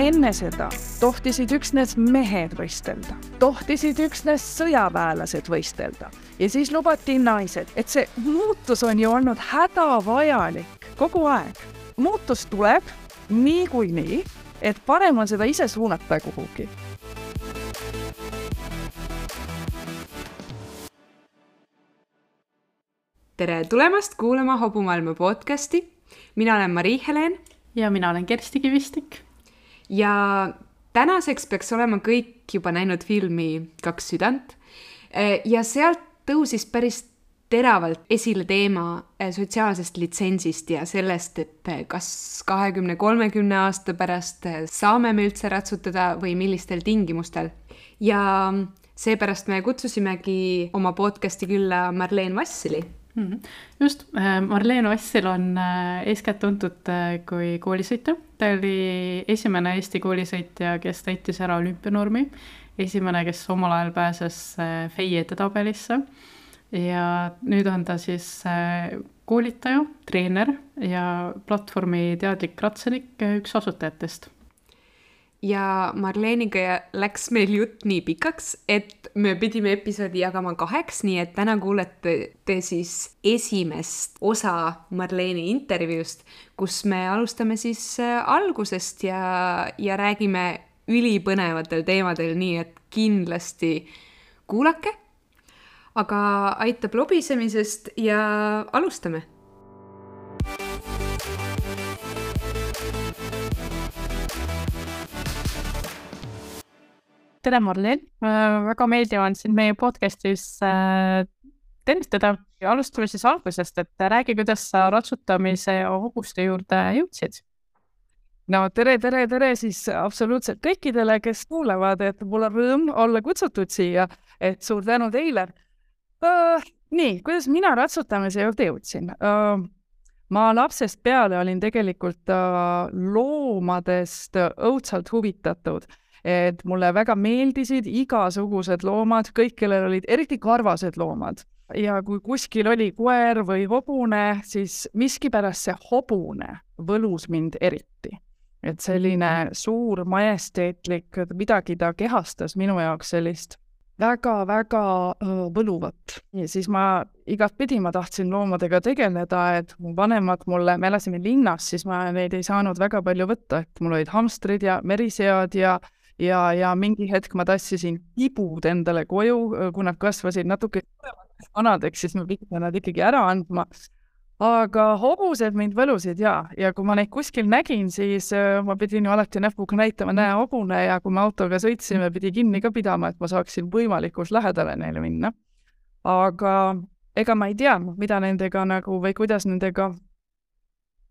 enne seda tohtisid üksnes mehed võistelda, tohtisid üksnes sõjaväelased võistelda ja siis lubati naised, et see muutus on ju olnud hädavajalik kogu aeg. muutus tuleb niikuinii, et parem on seda ise suunata kuhugi tere tulemast kuulama Hobumaailma podcasti. Mina olen Mari-Helen. ja mina olen Kersti Kivistik ja tänaseks peaks olema kõik juba näinud filmi Kaks südant. Eh, ja sealt tõusis päris teravalt esile teema eh, sotsiaalsest litsentsist ja sellest, et eh, kas kahekümne, kolmekümne aasta pärast saame me üldse ratsutada või millistel tingimustel. ja seepärast me kutsusimegi oma podcasti külla Marleen Vassili. Just, äh, Marleen Vassel on äh, eeskätt tuntud äh, kui koolisõitja. ta oli esimene Eesti koolisõitja, kes täitis ära olümpianormi, esimene, kes omal ajal pääses FEI edetabelisse. Ja nüüd on ta siis koolitaja, treener ja platvormi Teadlik ratsunik, üks asutajatest ja Marleeniga läks meil jutt nii pikaks, et me pidime episoodi jagama kaheks, nii et täna kuulete te siis esimest osa Marleeni intervjuust, kus me alustame siis äh, algusest ja, ja räägime ülipõnevatel teemadel, nii et kindlasti kuulake. aga aitab lobisemisest ja alustame tere, Marlen, äh, väga meeldiv on sind meie podcast'is äh, tervitada ja alustame siis algusest, et räägi, kuidas sa ratsutamise hobuste juurde jõudsid? no tere, tere, tere siis absoluutselt kõikidele, kes kuulavad, et mul on rõõm olla kutsutud siia, et suur tänu teile uh,. nii, kuidas mina ratsutamise juurde jõudsin uh,? ma lapsest peale olin tegelikult uh, loomadest õudselt huvitatud et mulle väga meeldisid igasugused loomad, kõik, kellel olid eriti karvased loomad. ja kui kuskil oli koer või hobune, siis miskipärast see hobune võlus mind eriti. et selline mhm. suur majesteetlik, midagi ta kehastas minu jaoks sellist väga-väga võluvat. ja siis ma igatpidi ma tahtsin loomadega tegeleda, et mu vanemad mulle, me elasime linnas, siis ma neid ei saanud väga palju võtta, et mul olid hamstrid ja merisead ja ja, ja mingi hetk ma tassisin kibud endale koju, kui nad kasvasid natuke vanadeks, siis ma pidin nad ikkagi ära andma. aga hobused mind võlusid ja, ja kui ma neid kuskil nägin, siis äh, ma pidin ju alati näpuga näitama, näe hobune ja kui me autoga sõitsime, pidi kinni ka pidama, et ma saaksin võimalikult lähedale neile minna. aga ega ma ei teadnud, mida nendega nagu või kuidas nendega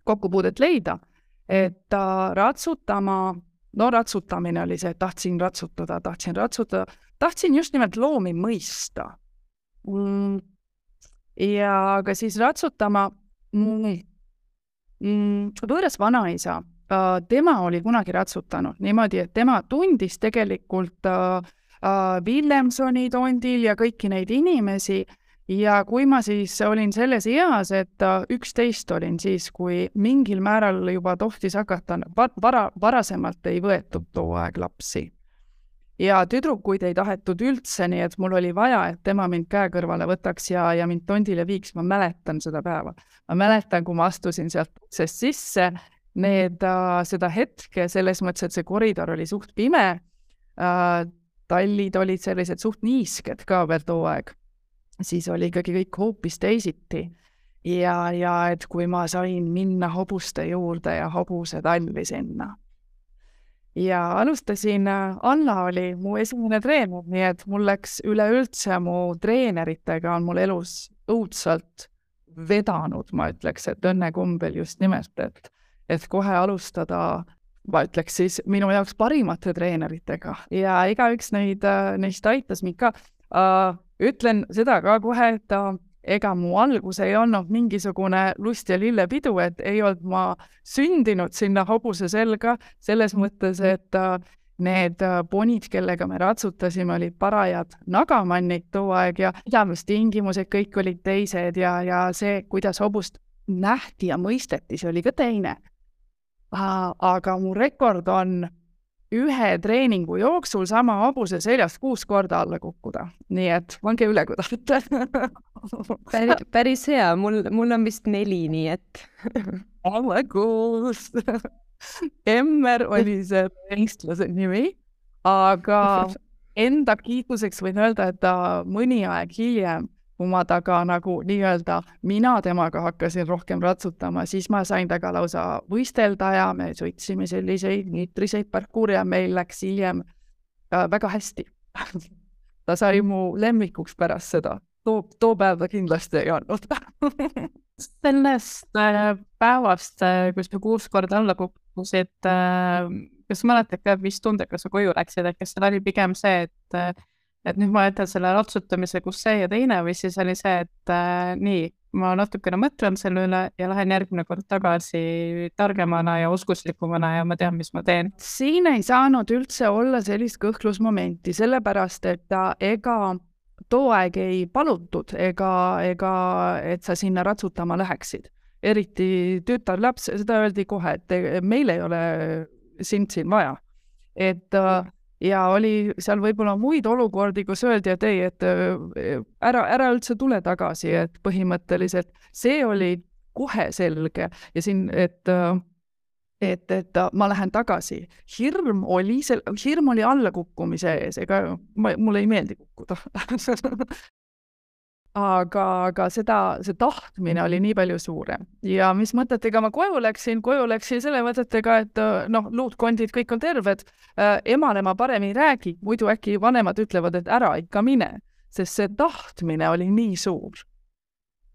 kokkupuudet leida, et äh, ratsutama no ratsutamine oli see, et tahtsin ratsutada, tahtsin ratsutada, tahtsin just nimelt loomi mõista. Mm.. ja aga siis ratsutama mm,, mm, võõras vanaisa äh,, tema oli kunagi ratsutanud niimoodi, et tema tundis tegelikult äh, äh, Willemsoni tondil ja kõiki neid inimesi ja kui ma siis olin selles eas, et üksteist olin siis, kui mingil määral juba tohtis hakata, vara, varasemalt ei võetud too aeg lapsi. ja tüdrukuid ei tahetud üldse, nii et mul oli vaja, et tema mind käe kõrvale võtaks ja, ja mind tondile viiks, ma mäletan seda päeva. ma mäletan, kui ma astusin sealt uksest sisse, need äh,, seda hetke selles mõttes, et see koridor oli suht pime äh,, tallid olid sellised suht niisked ka veel too aeg siis oli ikkagi kõik hoopis teisiti. ja, ja et kui ma sain minna hobuste juurde ja hobused alli sinna. ja alustasin, Anna oli mu esimene treener, nii et mul läks üleüldse mu treeneritega on mul elus õudselt vedanud, ma ütleks, et õnnekombel just nimelt, et, et kohe alustada ma ütleks siis minu jaoks parimate treeneritega ja igaüks neid, neist aitas mind ka uh, ütlen seda ka kohe, et ega mu algus ei olnud mingisugune lust ja lillepidu, et ei olnud ma sündinud sinna hobuse selga, selles mõttes, et äh, need äh, ponid, kellega me ratsutasime, olid parajad nagamannid too aeg ja pidamistingimused kõik olid teised ja, ja see, kuidas hobust nähti ja mõisteti, see oli ka teine. aga mu rekord on ühe treeningu jooksul sama hobuse seljast kuus korda alla kukkuda, nii et pange üle, kui tahate. Päris, päris hea, mul, mul on vist neli, nii et ole kuus. Emmer oli see eestlase nimi, aga enda kiituseks võin öelda, et ta mõni aeg hiljem kui ma temaga nagu nii-öelda, mina temaga hakkasin rohkem ratsutama, siis ma sain temaga lausa võistelda ja me sõitsime selliseid niitriseid parkuure ja meil läks hiljem äh, väga hästi ta sai mu lemmikuks pärast seda. too, too päev ta kindlasti ei olnud sellest äh, päevast, äh, kus sa kuus korda alla kukkusid kas mäletad ka, mis tundega sa koju läksid, et kas seal oli pigem see, et et nüüd ma jätan selle ratsutamise, kus see ja teine või siis oli see, et äh, nii, ma natukene mõtlen selle üle ja lähen järgmine kord tagasi targemana ja oskuslikumana ja ma tean, mis ma teen. siin ei saanud üldse olla sellist kõhklusmomenti, sellepärast et ega too aeg ei palutud ega, ega et sa sinna ratsutama läheksid. eriti tütarlaps, seda öeldi kohe, et meil ei ole sind siin vaja. et äh, ja oli seal võib-olla muid olukordi, kus öeldi, et ei, et äh, ära, ära üldse tule tagasi, et põhimõtteliselt see oli kohe selge ja siin, et äh, et, et ma lähen tagasi. hirm oli, hirm oli allakukkumise ees, ega ma, mulle ei meeldi kukkuda aga, aga seda, see tahtmine oli nii palju suurem ja mis mõtetega ma koju läksin, koju läksin selle mõtetega, et noh, luutkondid kõik on terved äh,. emale ma parem ei räägi, muidu äkki vanemad ütlevad, et ära ikka mine, sest see tahtmine oli nii suur.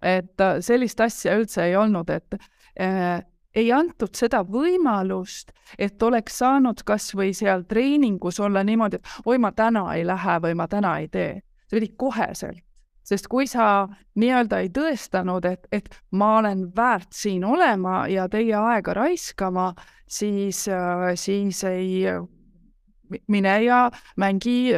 et äh, sellist asja üldse ei olnud, et äh, ei antud seda võimalust, et oleks saanud kas või seal treeningus olla niimoodi, et oi, ma täna ei lähe või ma täna ei tee. see oli koheselt sest kui sa nii-öelda ei tõestanud, et, et ma olen väärt siin olema ja teie aega raiskama, siis, äh, siis ei mine ja mängi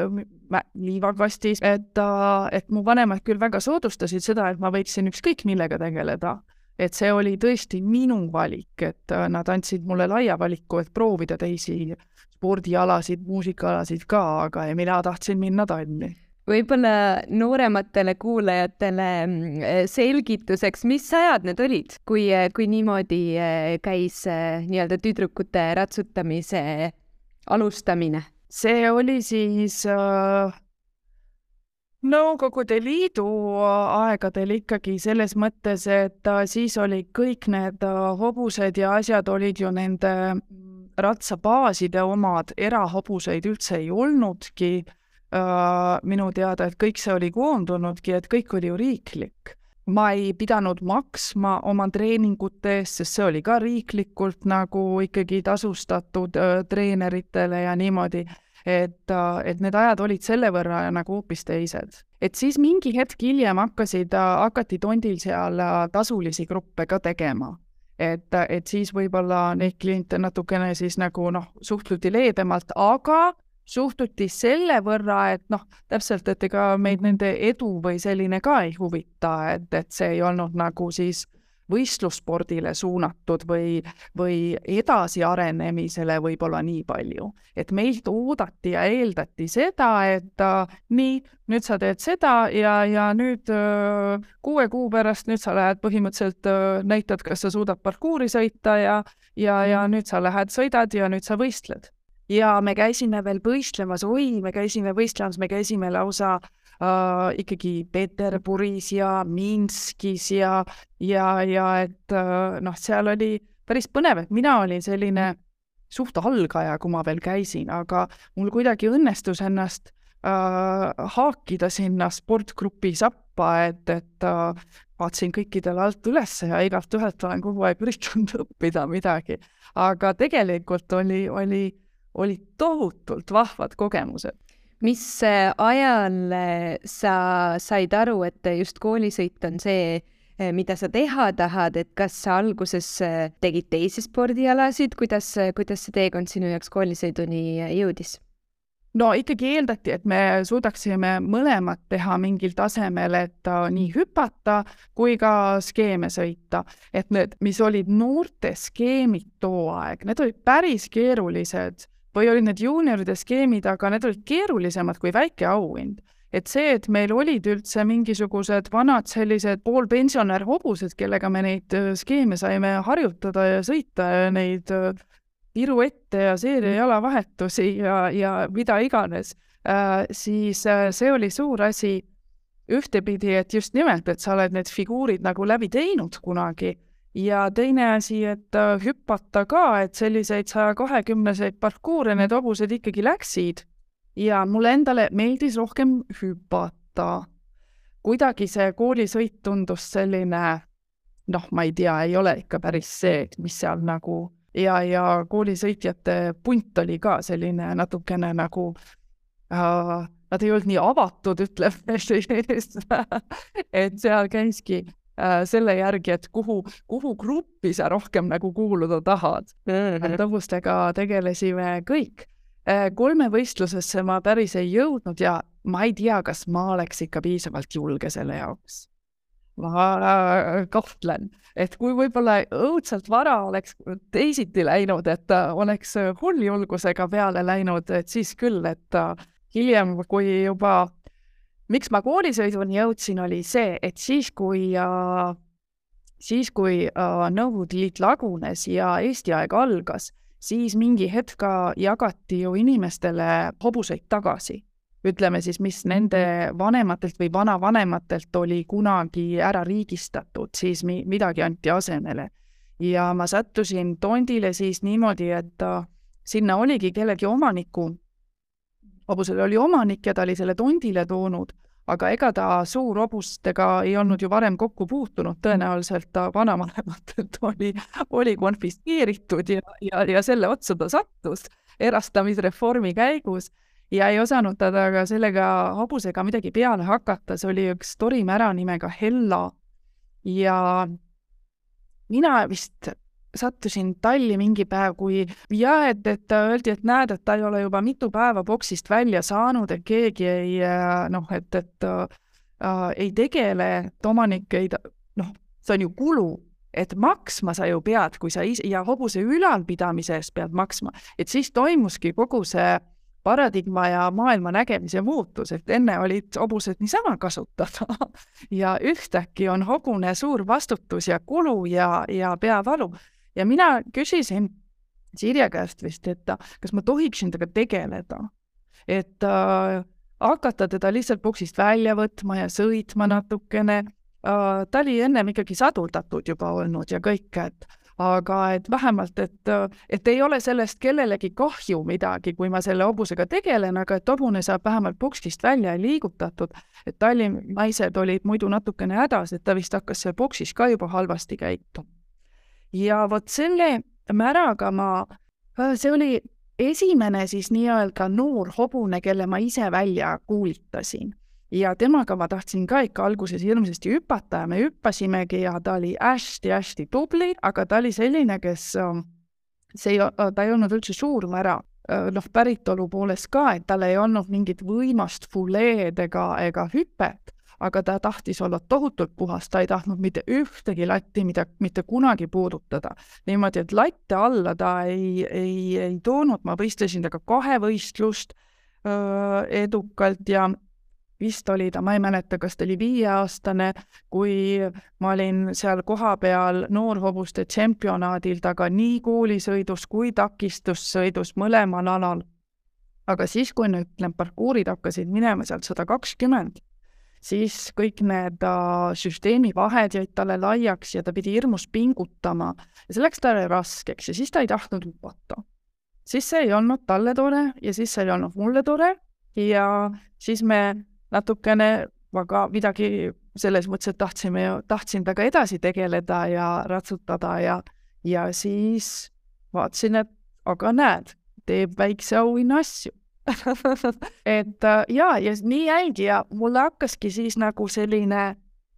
liivakastis, et, äh, et mu vanemad küll väga soodustasid seda, et ma võiksin ükskõik millega tegeleda. et see oli tõesti minu valik, et äh, nad andsid mulle laia valiku, et proovida teisi spordialasid, muusikaalasid ka, aga mina tahtsin minna Tallinni võib-olla noorematele kuulajatele mm, selgituseks, mis ajad need olid, kui, kui niimoodi eh, käis eh, nii-öelda tüdrukute ratsutamise alustamine? see oli siis äh, Nõukogude Liidu aegadel ikkagi selles mõttes, et äh, siis olid kõik need äh, hobused ja asjad olid ju nende mm, ratsabaaside omad, erahobuseid üldse ei olnudki minu teada, et kõik see oli koondunudki, et kõik oli ju riiklik. ma ei pidanud maksma oma treeningute eest, sest see oli ka riiklikult nagu ikkagi tasustatud äh, treeneritele ja niimoodi, et, äh, et need ajad olid selle võrra nagu hoopis teised. et siis mingi hetk hiljem hakkasid, hakati Tondil seal tasulisi gruppe ka tegema et, et siis võib-olla neid kliente natukene siis nagu noh, suhtuti leebemalt, aga suhtuti selle võrra, et noh, täpselt, et ega meid nende edu või selline ka ei huvita, et, et see ei olnud nagu siis võistlusspordile suunatud või, või edasiarenemisele võib-olla nii palju. et meilt oodati ja eeldati seda, et äh, nii, nüüd sa teed seda ja, ja nüüd äh, kuue kuu pärast, nüüd sa lähed põhimõtteliselt äh,, näitad, kas sa suudad parkuuri sõita ja, ja, ja mm. nüüd sa lähed, sõidad ja nüüd sa võistled ja me käisime veel võistlemas, oi, me käisime võistlemas, me käisime lausa äh, ikkagi Peterburis ja Minskis ja, ja, ja et äh, noh, seal oli päris põnev, et mina olin selline suht algaja, kui ma veel käisin, aga mul kuidagi õnnestus ennast äh, haakida sinna sportgrupi sappa, et, et äh, vaatasin kõikidele alt üles ja igalt ühelt olen kogu aeg üritanud õppida midagi. aga tegelikult oli, oli olid tohutult vahvad kogemused. mis ajal äh, sa said aru, et just koolisõit on see, äh, mida sa teha tahad, et kas sa alguses tegid teisi spordialasid, kuidas, kuidas see teekond sinu jaoks koolisõiduni jõudis? no ikkagi eeldati, et me suudaksime mõlemat teha mingil tasemel, et nii hüpata kui ka skeeme sõita. et need, mis olid noorte skeemid too aeg, need olid päris keerulised või olid need juunioride skeemid, aga need olid keerulisemad kui väike auhind. Et see, et meil olid üldse mingisugused vanad sellised poolpensionär hobused, kellega me neid äh, skeeme saime harjutada ja sõita ja neid äh, piruette ja seeriajala-vahetusi ja, ja mida iganes äh,, siis see oli suur asi. Ühtepidi, et just nimelt, et sa oled need figuurid nagu läbi teinud kunagi ja teine asi, et äh, hüpata ka, et selliseid saja kahekümneseid parkuure need hobused ikkagi läksid ja mulle endale meeldis rohkem hüpata. kuidagi see koolisõit tundus selline noh, ma ei tea, ei ole ikka päris see, mis seal nagu ja, ja koolisõitjate punt oli ka selline natukene nagu äh, Nad ei olnud nii avatud, ütleme siis et seal käiski selle järgi, et kuhu, kuhu gruppi sa rohkem nagu kuuluda tahad mm. -hmm. hobustega tegelesime kõik äh, kolmevõistlusesse ma päris ei jõudnud ja ma ei tea, kas ma oleks ikka piisavalt julge selle jaoks ma kahtlen, et kui võib-olla õudselt vara oleks teisiti läinud, et oleks hulljulgusega peale läinud, et siis küll, et hiljem, kui juba, miks ma koolisõiduni jõudsin, oli see, et siis, kui siis, kui Nõukogude Liit lagunes ja Eesti aeg algas, siis mingi hetk ka jagati ju inimestele hobuseid tagasi ütleme siis, mis nende vanematelt või vanavanematelt oli kunagi ära riigistatud, siis mi-, midagi anti asemele. ja ma sattusin tondile siis niimoodi, et äh, sinna oligi kellegi omaniku, hobusel oli omanik ja ta oli selle tondile toonud, aga ega ta suurhobustega ei olnud ju varem kokku puutunud, tõenäoliselt ta vanavanematelt oli, oli konfiskeeritud ja, ja, ja selle otsa ta sattus erastamisreformi käigus ja ei osanud ta ka sellega hobusega midagi peale hakata, see oli üks torimära nimega Hella. ja mina vist sattusin talli mingi päev, kui jah, et, et öeldi, et näed, et ta ei ole juba mitu päeva boksist välja saanud, et keegi ei noh, et, et äh, ei tegele, et omanik ei, noh, see on ju kulu, et maksma sa ju pead, kui sa ise ja hobuse ülalpidamise eest pead maksma, et siis toimuski kogu see äh, paradigma ja maailma nägemise muutus, et enne olid hobused niisama kasutada ja ühtäkki on hobune suur vastutus ja kulu ja, ja peavalu. Ja mina küsisin Sirje käest vist, et kas ma tohiksin temaga tegeleda, et äh, hakata teda lihtsalt boksist välja võtma ja sõitma natukene äh,. ta oli ennem ikkagi saduldatud juba olnud ja kõike, et aga et vähemalt, et, et ei ole sellest kellelegi kahju midagi, kui ma selle hobusega tegelen, aga et hobune saab vähemalt boksist välja liigutatud. et Tallinna naised olid muidu natukene hädas, et ta vist hakkas seal boksis ka juba halvasti käituma. Ja vot selle märaga ma, see oli esimene siis nii-öelda noor hobune, kelle ma ise välja kuulitasin. Ja temaga ma tahtsin ka ikka alguses hirmsasti hüpata ja me hüppasimegi ja ta oli hästi-hästi tubli, aga ta oli selline, kes, ähm, see ei, ta ei olnud üldse suur mära, äh, noh, päritolu poolest ka, et tal ei olnud mingit võimast fuleed ega, ega hüpet, aga ta tahtis olla tohutult puhas, ta ei tahtnud mitte ühtegi latti, mida mitte kunagi puudutada. niimoodi, et latte alla ta ei, ei, ei toonud, ma võistlesin temaga kahevõistlust öö, äh, edukalt ja vist oli ta, ma ei mäleta, kas ta oli viieaastane, kui ma olin seal kohapeal noorhobuste tšempionaadil taga nii koolisõidus kui takistussõidus mõlemal alal. aga siis, kui nüüd need parkuurid hakkasid minema sealt sada kakskümmend, siis kõik need uh, süsteemi vahed jäid talle laiaks ja ta pidi hirmus pingutama ja see läks talle raskeks ja siis ta ei tahtnud lubata. siis see ei olnud talle tore ja siis see ei olnud mulle tore ja siis me natukene, aga midagi selles mõttes, et tahtsime tahtsin temaga edasi tegeleda ja ratsutada ja, ja siis vaatasin, et aga näed, teeb väikse auhinna asju et äh, ja, ja nii jäigi ja mulle hakkaski siis nagu selline,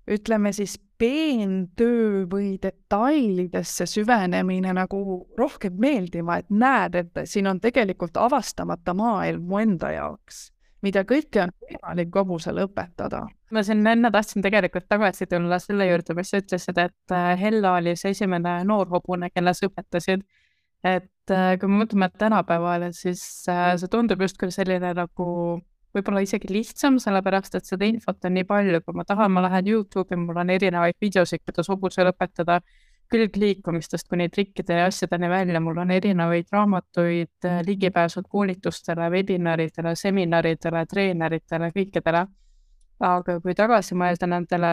ütleme siis peentöö või detailidesse süvenemine nagu rohkem meeldima, et näed, et siin on tegelikult avastamata maailm mu enda jaoks, mida kõike on võimalik hobusele õpetada. ma siin enne tahtsin tegelikult tagasi tulla selle juurde, mis sa ütlesid, et äh, Hella oli see esimene noor hobune, kelle sa õpetasid. et kui me mõtleme tänapäevale, siis äh, see tundub justkui selline nagu võib-olla isegi lihtsam, sellepärast et seda infot on nii palju, kui ma tahan, ma lähen Youtube'i, mul on erinevaid videosid, kuidas hobusel õpetada külgliikumistest kuni trikkide ja asjadeni välja, mul on erinevaid raamatuid, ligipääsud koolitustele, webinaridele, seminaridele, treeneritele, kõikidele. aga kui tagasi mõelda nendele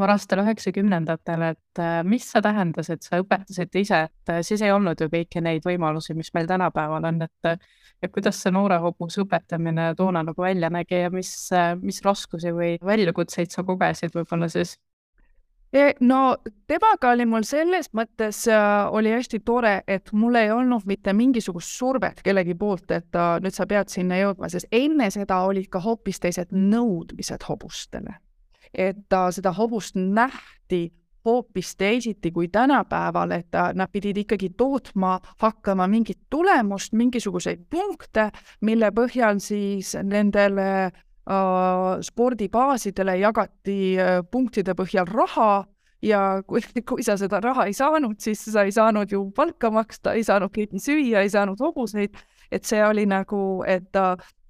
varastel üheksakümnendatel, et äh, mis see tähendas, et sa õpetasid ise, et äh, siis ei olnud ju kõiki neid võimalusi, mis meil tänapäeval on, et äh, ja kuidas see noore hobuse õpetamine toona nagu välja nägi ja mis, mis raskusi või väljakutseid sa kogesid võib-olla siis? E, no temaga oli mul selles mõttes äh, oli hästi tore, et mul ei olnud mitte mingisugust survet kellegi poolt, et äh, nüüd sa pead sinna jõudma, sest enne seda olid ka hoopis teised nõudmised hobustele et seda hobust nähti hoopis teisiti kui tänapäeval, et nad pidid ikkagi tootma hakkama mingit tulemust, mingisuguseid punkte, mille põhjal siis nendele äh, spordibaasidele jagati äh, punktide põhjal raha. Ja kui, kui sa seda raha ei saanud, siis sa ei saanud ju palka maksta, ei saanud keegi süüa, ei saanud hobuseid, et see oli nagu, et,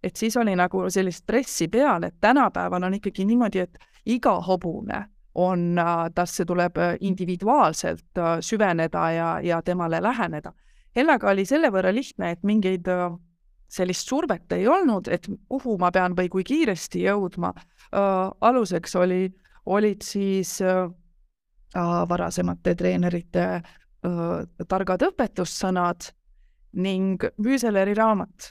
et siis oli nagu sellist stressi peal, et tänapäeval on ikkagi niimoodi, et iga hobune on, äh, tasse tuleb äh, individuaalselt äh, süveneda ja, ja temale läheneda. Hellaga oli selle võrra lihtne, et mingeid sellist survet ei olnud, et kuhu ma pean või kui kiiresti jõudma. aluseks oli, olid siis varasemate treenerite targad õpetussõnad ning Müüseleri raamat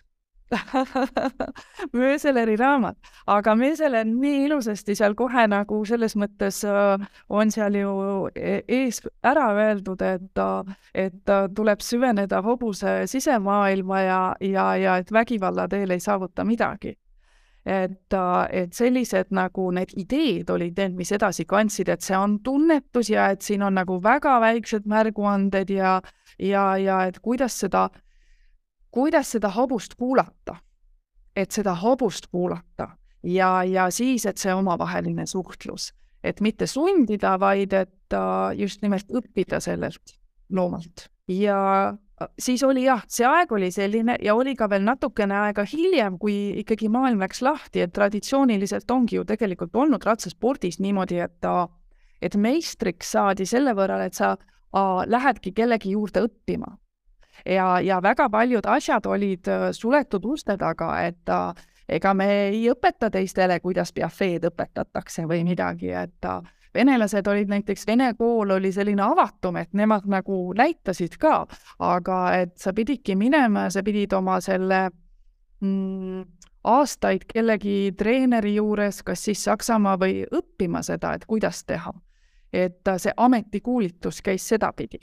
Mööseleri raamat, aga Mööseler nii ilusasti seal kohe nagu selles mõttes äh, on seal ju e-, ees ära öeldud, et, et tuleb süveneda hobuse sisemaailma ja, ja, ja et vägivalla teel ei saavuta midagi. et, et sellised nagu need ideed olid need, mis edasi kandsid, et see on tunnetus ja et siin on nagu väga väiksed märguanded ja, ja, ja et kuidas seda kuidas seda hobust kuulata, et seda hobust kuulata. Ja, ja siis, et see omavaheline suhtlus, et mitte sundida, vaid et just nimelt õppida sellelt loomalt. Ja siis oli jah, see aeg oli selline ja oli ka veel natukene aega hiljem, kui ikkagi maailm läks lahti, et traditsiooniliselt ongi ju tegelikult olnud ratsaspordis niimoodi, et et meistriks saadi selle võrra, et sa a, lähedki kellegi juurde õppima ja, ja väga paljud asjad olid äh, suletud uste taga, et äh, ega me ei õpeta teistele, kuidas Piafeed õpetatakse või midagi, et äh, venelased olid näiteks, vene kool oli selline avatum, et nemad nagu näitasid ka, aga et sa pididki minema ja sa pidid oma selle mm, aastaid kellegi treeneri juures, kas siis Saksamaa või õppima seda, et kuidas teha. et see ametikuulitus käis sedapidi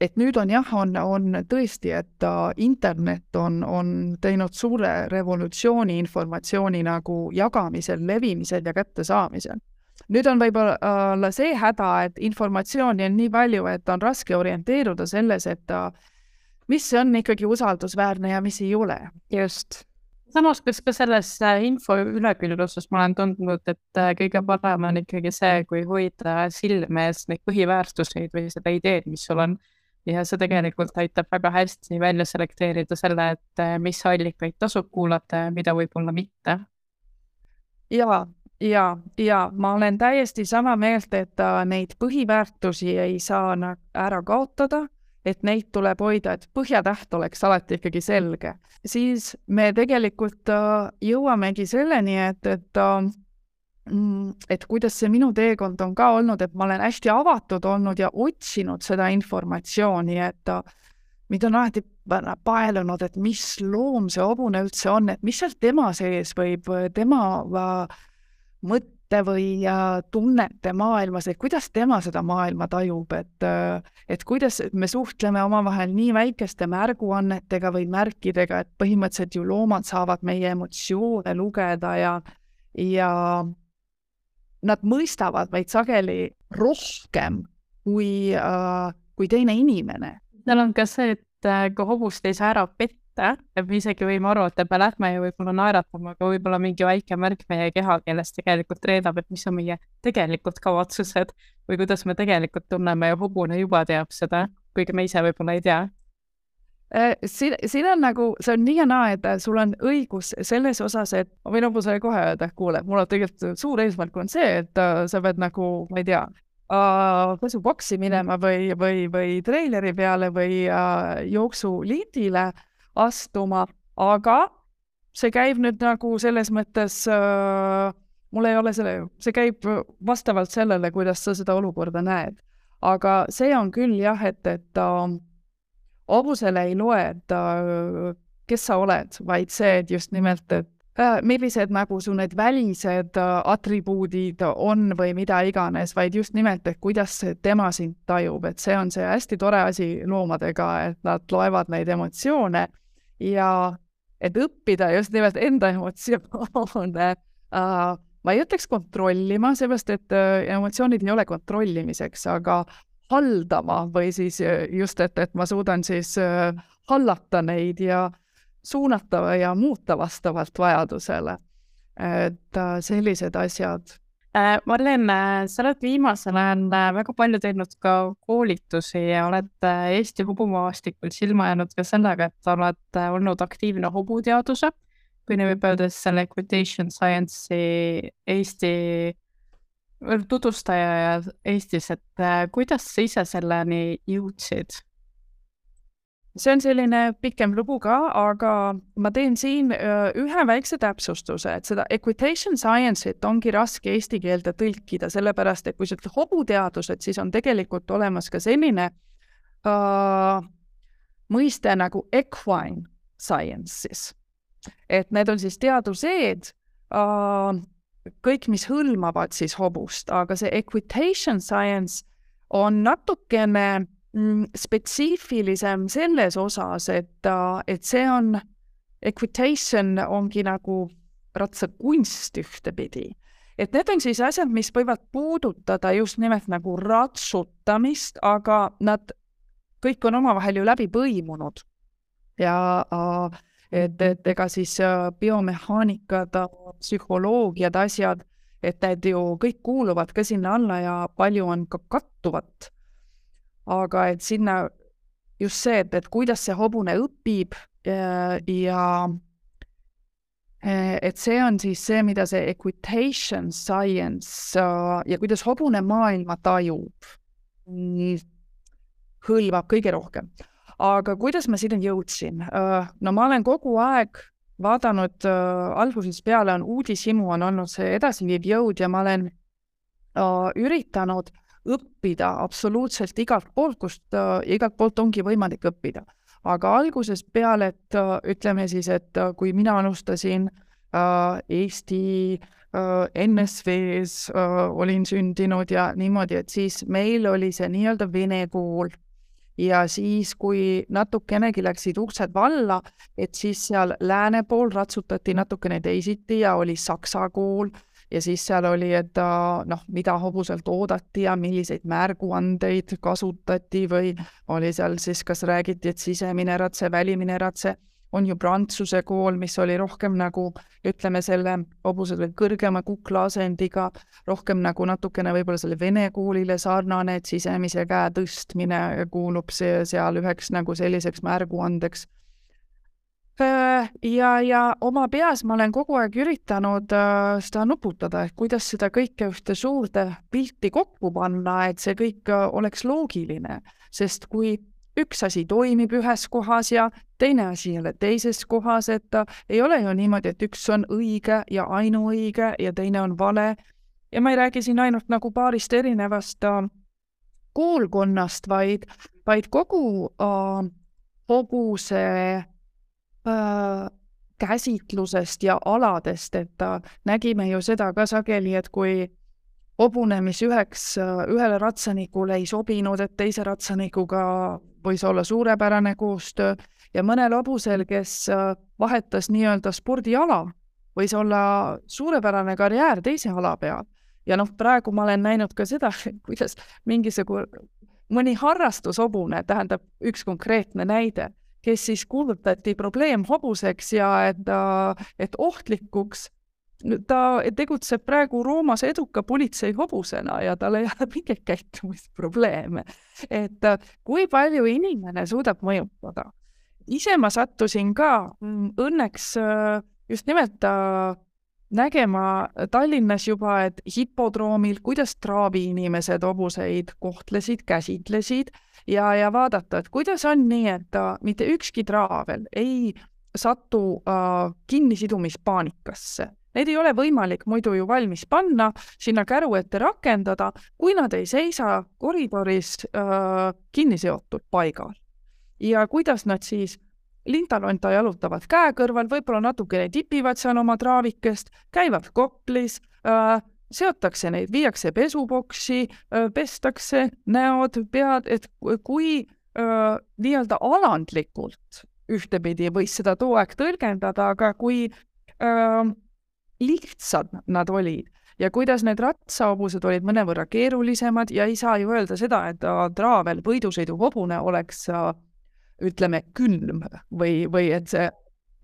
et nüüd on jah, on, on tõesti, et internet on, on teinud suure revolutsiooni informatsiooni nagu jagamisel, levimisel ja kättesaamisel. nüüd on võib-olla see häda, et informatsiooni on nii palju, et on raske orienteeruda selles, et mis on ikkagi usaldusväärne ja mis ei ole. just samas, kas ka selles äh, info ülekülluses ma olen tundnud, et äh, kõige parem on ikkagi see, kui hoida silme ees neid põhiväärtuseid või seda ideed, mis sul on. ja see tegelikult aitab väga hästi välja selekteerida selle, et äh, mis allikaid tasub kuulata ja mida võib-olla mitte. ja, ja, ja ma olen täiesti sama meelt, et neid põhiväärtusi ei saa ära kaotada et neid tuleb hoida, et põhjatäht oleks alati ikkagi selge, siis me tegelikult äh, jõuamegi selleni, et, et äh, mm, et kuidas see minu teekond on ka olnud, et ma olen hästi avatud olnud ja otsinud seda informatsiooni, et äh, mind on alati paelunud, et mis loom see hobune üldse on, et mis seal tema sees võib, tema mõtte mõtte või tunnete maailmas, et kuidas tema seda maailma tajub, et et kuidas me suhtleme omavahel nii väikeste märguannetega või märkidega, et põhimõtteliselt ju loomad saavad meie emotsioone lugeda ja ja nad mõistavad meid sageli rohkem kui äh,, kui teine inimene. seal on ka see, et äh, kui hobust ei saa ära petta, et me isegi võime arvata, et me lähme ja võib-olla naeratame, aga võib-olla mingi väike märk meie kehakeelest tegelikult reedab, et mis on meie tegelikud kavatsused või kuidas me tegelikult tunneme ja hobune juba teab seda, kuigi me ise võib-olla ei tea. Äh, siin, siin on nagu, see on nii ja naa, et sul on õigus selles osas, et ma võin hobusele kohe öelda, et kuule, mul on tegelikult suur eesmärk on see, et uh, sa pead nagu, ma ei tea uh,, pesuboksi minema või, või, või treileri peale või uh, jooksuliidile astuma, aga see käib nüüd nagu selles mõttes uh,, mul ei ole selle, see käib vastavalt sellele, kuidas sa seda olukorda näed. aga see on küll jah, et, et uh, hobusele ei loe, et äh, kes sa oled, vaid see, et just nimelt, et äh, millised nagu su need välised äh, atribuudid on või mida iganes, vaid just nimelt, et kuidas tema sind tajub, et see on see hästi tore asi loomadega, et nad loevad neid emotsioone ja et õppida just nimelt enda emotsioone äh, ma ei ütleks kontrollima, seepärast et emotsioonid ei ole kontrollimiseks, aga haldama või siis äh, just, et, et ma suudan siis äh, hallata neid ja suunata ja muuta vastavalt vajadusele. et äh, sellised asjad. Marlen, sa oled viimasel ajal väga palju teinud ka koolitusi ja oled Eesti hobumaastikul silma jäänud ka sellega, et oled olnud aktiivne hobuteaduse, kui nii võib öelda, siis selle equitation science'i Eesti tutvustaja Eestis, et äh, kuidas sa ise selleni jõudsid? See on selline pikem lugu ka, aga ma teen siin äh, ühe väikse täpsustuse, et seda equitation science'it ongi raske eesti keelde tõlkida, sellepärast et kui sa ütled hobuteadused, siis on tegelikult olemas ka selline uh, mõiste nagu equine sciences. et need on siis teadused uh,, kõik, mis hõlmavad siis hobust, aga see equitation science on natukene spetsiifilisem selles osas, et, et see on, equitation ongi nagu ratsakunst ühtepidi. et need on siis asjad, mis võivad puudutada just nimelt nagu ratsutamist, aga nad kõik on omavahel ju läbi põimunud. ja et, et ega siis äh, biomehaanikad, psühholoogiad, asjad, et need ju kõik kuuluvad ka sinna alla ja palju on ka kattuvat. Aga et sinna just see, et, et kuidas see hobune õpib ja, äh, ja äh, et see on siis see, mida see equitation science ja kuidas hobune maailma tajub, hõlmab kõige rohkem aga kuidas ma sinna jõudsin? Äh, no ma olen kogu aeg vaadanud äh, algusest peale on uudishimu on olnud see edasiviiv jõud ja ma olen äh, üritanud õppida absoluutselt igalt poolt, kust äh, igalt poolt ongi võimalik õppida. aga algusest peale, et äh, ütleme siis, et äh, kui mina alustasin Eesti NSV-s olin sündinud ja niimoodi, et siis meil oli see nii-öelda vene kool ja siis, kui natukenegi läksid uksed valla, et siis seal lääne pool ratsutati natukene teisiti ja oli saksa kool ja siis seal oli, et noh, mida hobuselt oodati ja milliseid märguandeid kasutati või oli seal siis, kas räägiti, et sisemine ratse, välimine ratse on ju Prantsuse kool, mis oli rohkem nagu ütleme, selle hobused veel kõrgema kuklaasendiga, rohkem nagu natukene võib-olla selle vene koolile sarnane, et sisemise käe tõstmine kuulub see seal üheks nagu selliseks märguandeks. Ja, ja oma peas ma olen kogu aeg üritanud äh, seda nuputada, et kuidas seda kõike ühte suurde pilti kokku panna, et see kõik äh, oleks loogiline, sest kui üks asi toimib ühes kohas ja teine asi jälle teises kohas, et ei ole ju niimoodi, et üks on õige ja ainuõige ja teine on vale. ja ma ei räägi siin ainult nagu paarist erinevast äh, koolkonnast, vaid, vaid kogu äh, hobuse äh, käsitlusest ja aladest, et äh, nägime ju seda ka sageli, et kui hobune, mis üheks, ühele ratsanikule ei sobinud, et teise ratsanikuga võis olla suurepärane koostöö ja mõnel hobusel, kes äh, vahetas nii-öelda spordiala, võis olla suurepärane karjäär teise ala peal. ja noh, praegu ma olen näinud ka seda, kuidas mingisugune, mõni harrastushobune, tähendab üks konkreetne näide, kes siis kuulutati probleemhobuseks ja et, et ohtlikuks ta tegutseb praegu Roomas eduka politseihobusena ja tal ei ole mingeid käitumisprobleeme. et äh, kui palju inimene suudab mõjutada. ise ma sattusin ka mm, õnneks äh, just nimelt äh, nägema Tallinnas juba, et hipodroomil, kuidas traaviinimesed hobuseid kohtlesid, käsitlesid ja, ja vaadata, et kuidas on nii, et mitte ükski traavel ei satu äh, kinnisidumispaanikasse Neid ei ole võimalik muidu ju valmis panna, sinna käru ette rakendada, kui nad ei seisa koridoris äh, kinni seotud paigal. ja kuidas nad siis lintalonta jalutavad käe kõrval, võib-olla natukene tipivad seal oma traavikest, käivad koplis äh,, seotakse neid, viiakse pesuboksi pestakse näod, pead, et kui nii-öelda alandlikult ühtepidi võis seda too aeg tõlgendada, aga kui äh, lihtsad nad olid ja kuidas need ratsahobused olid mõnevõrra keerulisemad ja ei saa ju öelda seda, et traavel võidusõiduhobune oleks ütleme, külm või, või et see,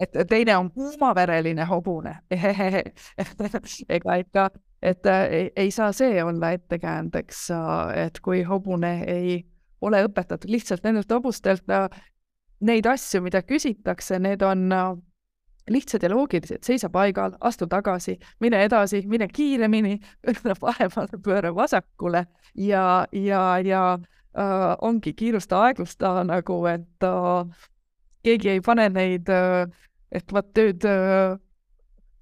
et teine on kuumavereline hobune. ega ikka, et ei, ei saa see olla ettekäändeks, et kui hobune ei ole õpetatud lihtsalt nendelt hobustelt neid asju, mida küsitakse, need on lihtsad ja loogilised, seisa paigal, astu tagasi, mine edasi, mine kiiremini, pööra paremale, pööra vasakule ja, ja, ja äh, ongi kiirusta, aeglusta nagu, et äh, keegi ei pane neid äh,, et vot nüüd äh,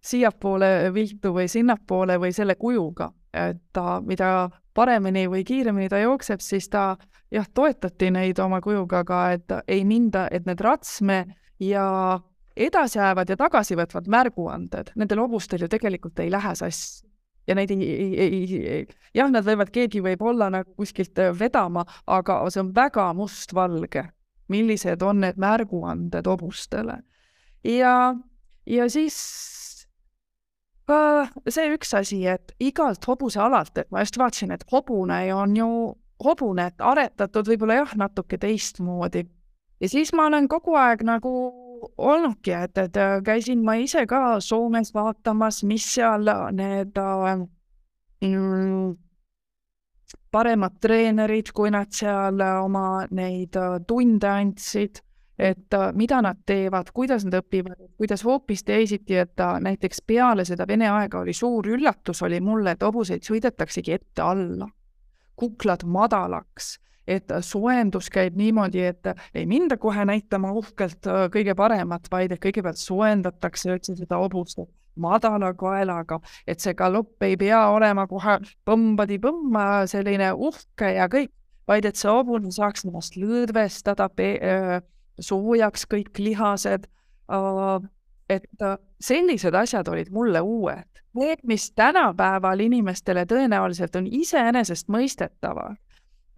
siiapoole viltu või sinnapoole või selle kujuga, et ta, mida paremini või kiiremini ta jookseb, siis ta jah, toetati neid oma kujuga ka, et ei minda, et need ratsme ja edasiajavad ja tagasivõtvad märguanded, nendel hobustel ju tegelikult ei lähe sassi. ja neid ei, ei, ei, ei, jah, nad võivad, keegi võib olla nagu kuskilt äh, vedama, aga see on väga mustvalge, millised on need märguanded hobustele. ja, ja siis ka see üks asi, et igalt hobusealalt, et ma just vaatasin, et hobune on ju hobune, et aretatud võib-olla jah, natuke teistmoodi. ja siis ma olen kogu aeg nagu olnudki, et, et äh, käisin ma ise ka Soomes vaatamas, mis seal need äh, mm, paremad treenerid, kui nad seal oma neid äh, tunde andsid, et mida nad teevad, kuidas nad õpivad, kuidas hoopis teisiti, et näiteks peale seda Vene aega oli suur üllatus oli mulle, et hobuseid sõidetaksegi ette alla, kuklad madalaks et soojendus käib niimoodi, et ei minda kohe näitama uhkelt äh, kõige paremat, vaid et kõigepealt soojendatakse üldse seda hobust madala kaelaga, et see galopp ei pea olema kohe põmbadi-põmma selline uhke ja kõik, vaid et see hobune saaks ennast lõdvestada, äh, soojaks kõik lihased. Äh, et sellised asjad olid mulle uued. Need, mis tänapäeval inimestele tõenäoliselt on iseenesestmõistetavad,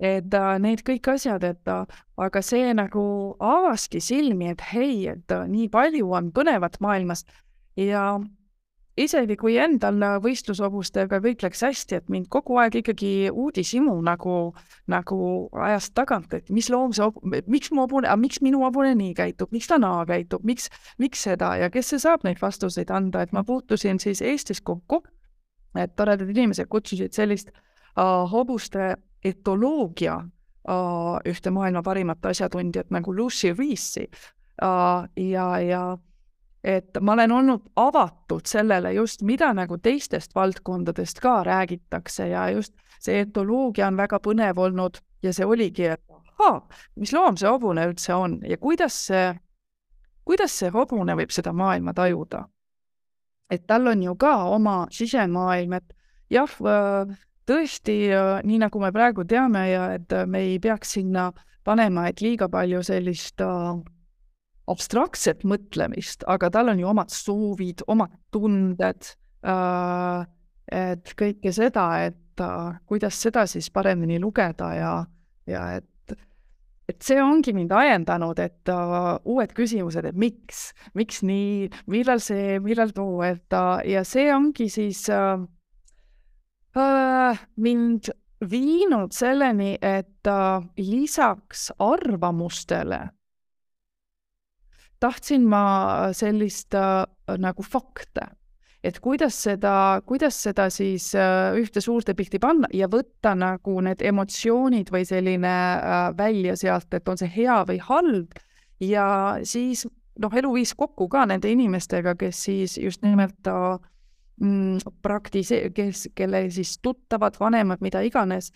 et äh, need kõik asjad, et äh, aga see nagu avaski silmi, et hei, et äh, nii palju on põnevat maailmas ja isegi kui endal võistlushobustega kõik läks hästi, et mind kogu aeg ikkagi uudishimu nagu, nagu ajas tagant, et mis loom see, miks mu hobune, miks minu hobune nii käitub, miks ta naa käitub, miks, miks seda ja kes see saab neid vastuseid anda, et ma puutusin siis Eestis kokku, et toredad inimesed kutsusid sellist uh, hobuste etoloogia ühte maailma parimat asjatundjat nagu Lucy Reese'i ja, ja et ma olen olnud avatud sellele just, mida nagu teistest valdkondadest ka räägitakse ja just see etoloogia on väga põnev olnud ja see oligi, et ahaa, mis loom see hobune üldse on ja kuidas see, kuidas see hobune võib seda maailma tajuda. et tal on ju ka oma sisemaailm, et jah, tõesti, nii nagu me praegu teame ja et me ei peaks sinna panema, et liiga palju sellist äh, abstraktset mõtlemist, aga tal on ju omad soovid, omad tunded äh,, et kõike seda, et äh, kuidas seda siis paremini lugeda ja, ja et, et see ongi mind ajendanud, et uh, uued küsimused, et miks, miks nii, millal see, millal too, et ja see ongi siis äh, mind viinud selleni, et äh, lisaks arvamustele tahtsin ma sellist äh, nagu fakte, et kuidas seda, kuidas seda siis äh, ühte suurde pilti panna ja võtta nagu need emotsioonid või selline äh, välja sealt, et on see hea või halb. Ja siis noh, elu viis kokku ka nende inimestega, kes siis just nimelt mm, praktise-, kes, kelle siis tuttavad, vanemad, mida iganes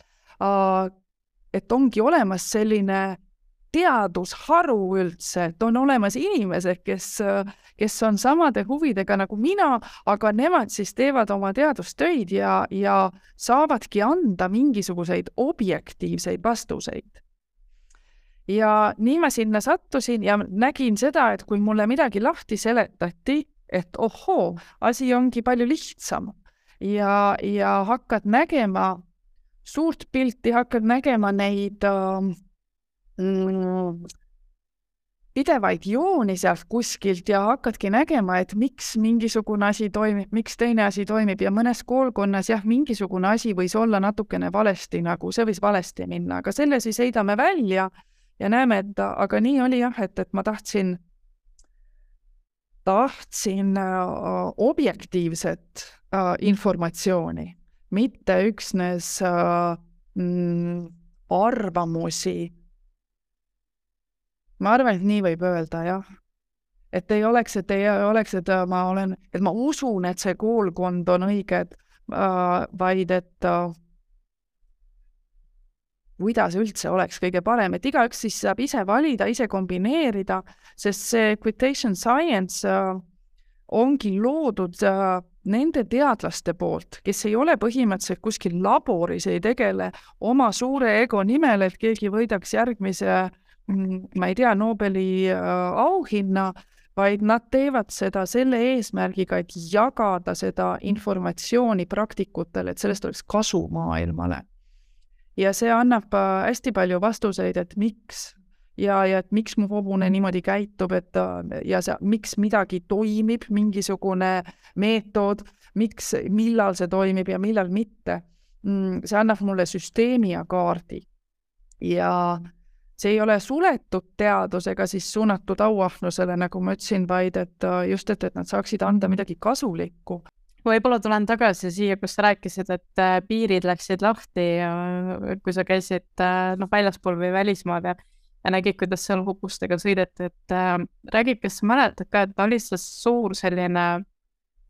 et ongi olemas selline teadusharu üldse, et on olemas inimesed, kes, kes on samade huvidega nagu mina, aga nemad siis teevad oma teadustöid ja, ja saavadki anda mingisuguseid objektiivseid vastuseid. ja nii ma sinna sattusin ja nägin seda, et kui mulle midagi lahti seletati, et ohoo, asi ongi palju lihtsam ja, ja hakkad nägema suurt pilti, hakkad nägema neid äh, pidevaid jooni sealt kuskilt ja hakkadki nägema, et miks mingisugune asi toimib, miks teine asi toimib. Ja mõnes koolkonnas jah, mingisugune asi võis olla natukene valesti, nagu see võis valesti minna, aga selle siis heidame välja ja näeme, et aga nii oli jah, et, et ma tahtsin, tahtsin äh, objektiivset äh, informatsiooni, mitte üksnes äh, mm, arvamusi ma arvan, et nii võib öelda, jah. et ei oleks, et ei oleks, et ma olen, et ma usun, et see koolkond on õige äh,, vaid et äh, kuidas üldse oleks kõige parem, et igaüks siis saab ise valida, ise kombineerida, sest see equitation science äh, ongi loodud äh, nende teadlaste poolt, kes ei ole põhimõtteliselt kuskil laboris, ei tegele oma suure ego nimel, et keegi võidaks järgmise Mm, ma ei tea, Nobeli äh, auhinna, vaid nad teevad seda selle eesmärgiga, et jagada seda informatsiooni praktikutele, et sellest oleks kasu maailmale. ja see annab äh, hästi palju vastuseid, et miks ja, ja et miks mu hobune niimoodi käitub, et äh, ja see, miks midagi toimib, mingisugune meetod, miks, millal see toimib ja millal mitte. Mm, see annab mulle süsteemi ja kaardi. ja see ei ole suletud teadus ega siis suunatud auahnusele, nagu ma ütlesin, vaid et äh, just, et, et nad saaksid anda midagi kasulikku. võib-olla tulen tagasi siia, kus sa rääkisid, et äh, piirid läksid lahti ja kui sa käisid äh, noh, väljaspool või välismaal ja ja nägid, kuidas seal hobustega sõideti, et äh, räägi, kas sa mäletad ka, et oli see suur selline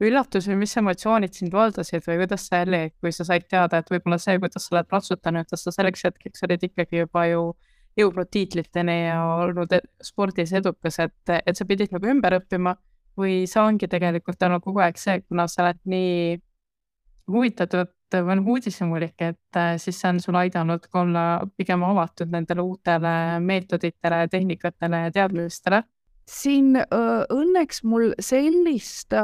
üllatus või mis emotsioonid sind valdasid või kuidas see oli, kui sa said teada, et võib-olla see, kuidas sa oled ratsutanud, et sa selleks hetkeks olid ikkagi juba ju äh, jõudnud tiitliteni ja olnud e-, spordis edukas, et, et sa pidid nagu ümber õppima või see ongi tegelikult olnud kogu aeg see, kuna sa oled nii huvitatud või noh, uudishimulik, et äh, siis see on sul aidanud ka olla pigem avatud nendele uutele meetoditele, tehnikatele ja teadmistele siin öö, õnneks mul sellist öö,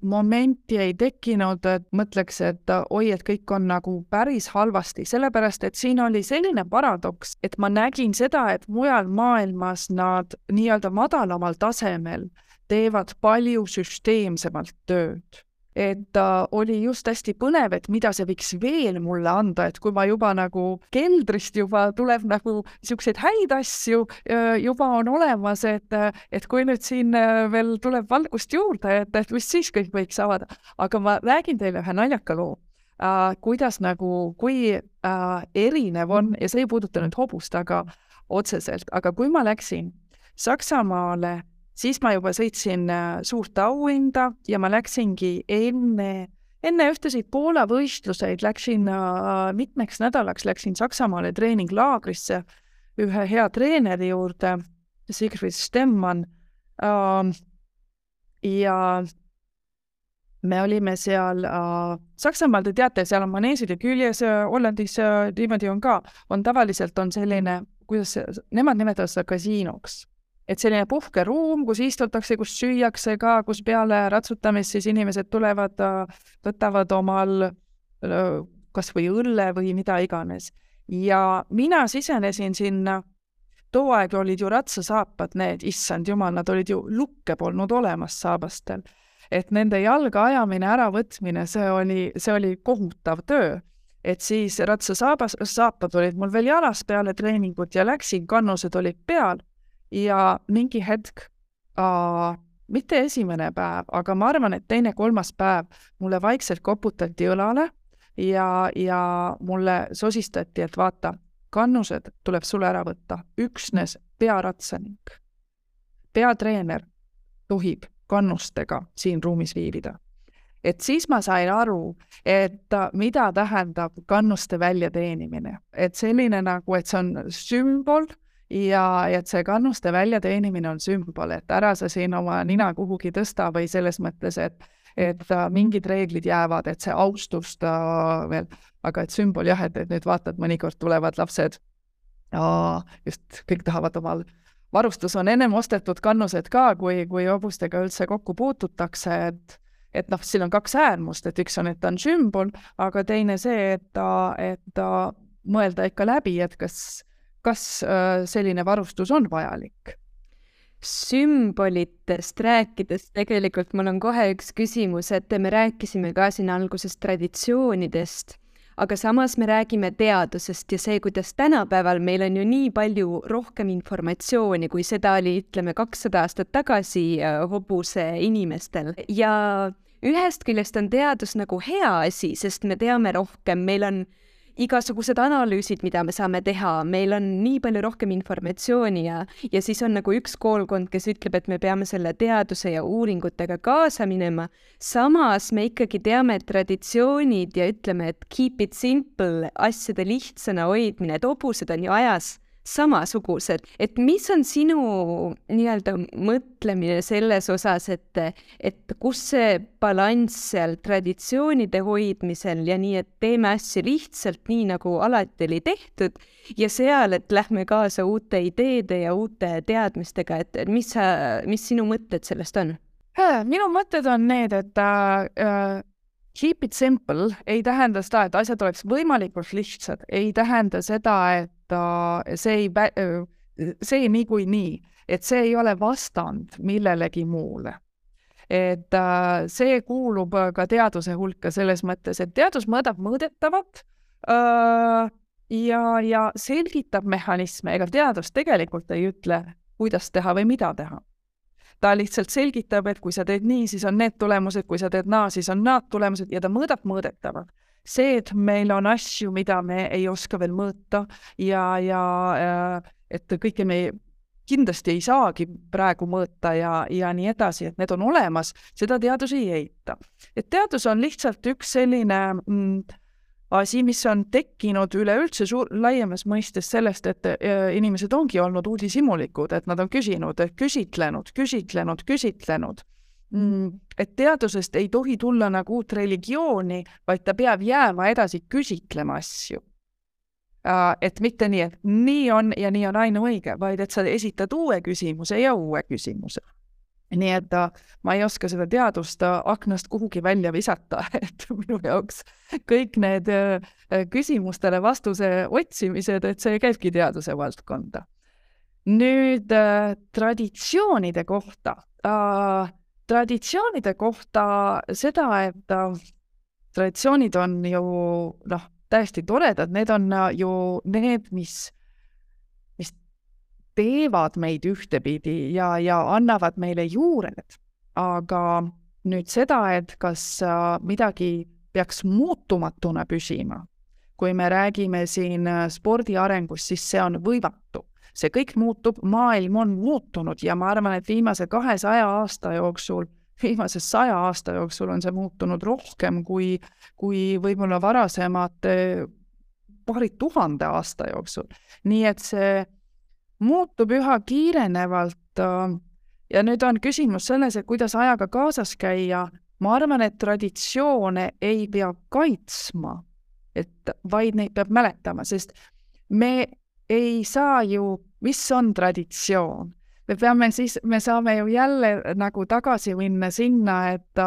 momenti ei tekkinud, et mõtleks, et oi, et kõik on nagu päris halvasti, sellepärast et siin oli selline paradoks, et ma nägin seda, et mujal maailmas nad nii-öelda madalamal tasemel teevad palju süsteemsemalt tööd et äh, oli just hästi põnev, et mida see võiks veel mulle anda, et kui ma juba nagu keldrist juba tuleb nagu niisuguseid häid asju äh, juba on olemas, et, et kui nüüd siin äh, veel tuleb valgust juurde, et, et mis siis kõik võiks avada. aga ma räägin teile ühe naljaka loo äh,, kuidas nagu, kui äh, erinev on ja see ei puuduta nüüd hobust, aga otseselt, aga kui ma läksin Saksamaale siis ma juba sõitsin äh, suurt auhinda ja ma läksingi enne, enne ühtesid Poola võistluseid läksin äh, mitmeks nädalaks, läksin Saksamaale treeninglaagrisse ühe hea treeneri juurde, Sigfrid Stemmann äh,. ja me olime seal äh, Saksamaal, te teate, seal on maneesid ja küljes äh,, Hollandis äh, niimoodi on ka, on tavaliselt on selline, kuidas see, nemad nimetavad seda kasiinoks et selline puhkeruum, kus istutakse, kus süüakse ka, kus peale ratsutamist siis inimesed tulevad, võtavad omal kas või õlle või mida iganes. ja mina sisenesin sinna, too aeg olid ju ratsasaapad need, issand jumal, nad olid ju, lukke polnud olemas saabastel. et nende jalga ajamine, äravõtmine, see oli, see oli kohutav töö. et siis ratsasaabas, saapad olid mul veel jalas peale treeningut ja läksin, kannused olid peal ja mingi hetk äh, mitte esimene päev, aga ma arvan, et teine-kolmas päev mulle vaikselt koputati õlale ja, ja mulle sosistati, et vaata, kannused tuleb sul ära võtta, üksnes pearatsanik, peatreener tohib kannustega siin ruumis viibida. et siis ma sain aru, et mida tähendab kannuste väljateenimine, et selline nagu, et see on sümbol ja, ja et see kannuste väljateenimine on sümbol, et ära sa siin oma nina kuhugi tõsta või selles mõttes, et et äh, mingid reeglid jäävad, et see austust äh, veel, aga et sümbol jah, et, et nüüd vaatad, mõnikord tulevad lapsed, just kõik tahavad omal varustus on ennem ostetud kannused ka, kui, kui hobustega üldse kokku puututakse, et et noh, siin on kaks äärmust, et üks on, et ta on sümbol, aga teine see, et ta, et ta mõelda ikka läbi, et kas, kas äh, selline varustus on vajalik. sümbolitest rääkides tegelikult mul on kohe üks küsimus, et me rääkisime ka siin alguses traditsioonidest aga samas me räägime teadusest ja see, kuidas tänapäeval meil on ju nii palju rohkem informatsiooni, kui seda oli, ütleme, kakssada aastat tagasi äh, hobuse inimestel ja ühest küljest on teadus nagu hea asi, sest me teame rohkem, meil on igasugused analüüsid, mida me saame teha, meil on nii palju rohkem informatsiooni ja, ja siis on nagu üks koolkond, kes ütleb, et me peame selle teaduse ja uuringutega kaasa minema. samas me ikkagi teame traditsioonid ja ütleme, et keep it simple, asjade lihtsana hoidmine, et hobused on ju ajas samasugused, et mis on sinu nii-öelda mõtlemine selles osas, et, et kus see balanss seal traditsioonide hoidmisel ja nii, et teeme asju lihtsalt nii, nagu alati oli tehtud ja seal, et lähme kaasa uute ideede ja uute teadmistega, et, mis sa, mis sinu mõtted sellest on? minu mõtted on need, et äh, keep it simple. Ei tähenda seda, et asjad oleks võimalikult lihtsad, ei tähenda seda, et uh, see ei, see niikuinii, et see ei ole vastand millelegi muule. et uh, see kuulub ka teaduse hulka selles mõttes, et teadus mõõdab mõõdetavat uh, ja, ja selgitab mehhanisme, ega teadus tegelikult ei ütle, kuidas teha või mida teha ta lihtsalt selgitab, et kui sa teed nii, siis on need tulemused, kui sa teed naa, siis on naad tulemused ja ta mõõdab mõõdetavat. See, et meil on asju, mida me ei oska veel mõõta ja, ja äh, et kõike me kindlasti ei saagi praegu mõõta ja, ja nii edasi, et need on olemas, seda teadus ei eita. et teadus on lihtsalt üks selline mm, asi, mis on tekkinud üleüldse suur, laiemas mõistes sellest, et äh, inimesed ongi olnud uudishimulikud, et nad on küsinud, küsitlenud, küsitlenud, küsitlenud. Et teadusest ei tohi tulla nagu uut religiooni, vaid ta peab jääma edasi küsitlema asju. Äh, et mitte nii, et nii on ja nii on ainuõige, vaid et sa esitad uue küsimuse ja uue küsimuse nii et ma ei oska seda teadust äh, aknast kuhugi välja visata, et minu jaoks kõik need äh, küsimustele vastuse otsimised, et see käibki teaduse valdkonda. nüüd äh, traditsioonide kohta äh,. Traditsioonide kohta seda, et äh, traditsioonid on ju noh, täiesti toredad, need on ju need, mis teevad meid ühtepidi ja, ja annavad meile juured, aga nüüd seda, et kas äh, midagi peaks muutumatuna püsima, kui me räägime siin äh, spordi arengust, siis see on võimatu. See kõik muutub, maailm on muutunud ja ma arvan, et viimase kahesaja aasta jooksul, viimase saja aasta jooksul on see muutunud rohkem kui, kui võib-olla varasemate paari tuhande aasta jooksul. nii et see muutub üha kiirenevalt äh, ja nüüd on küsimus selles, et kuidas ajaga kaasas käia. ma arvan, et traditsioone ei pea kaitsma, et vaid neid peab mäletama, sest me ei saa ju, mis on traditsioon? me peame siis, me saame ju jälle nagu tagasi minna sinna, et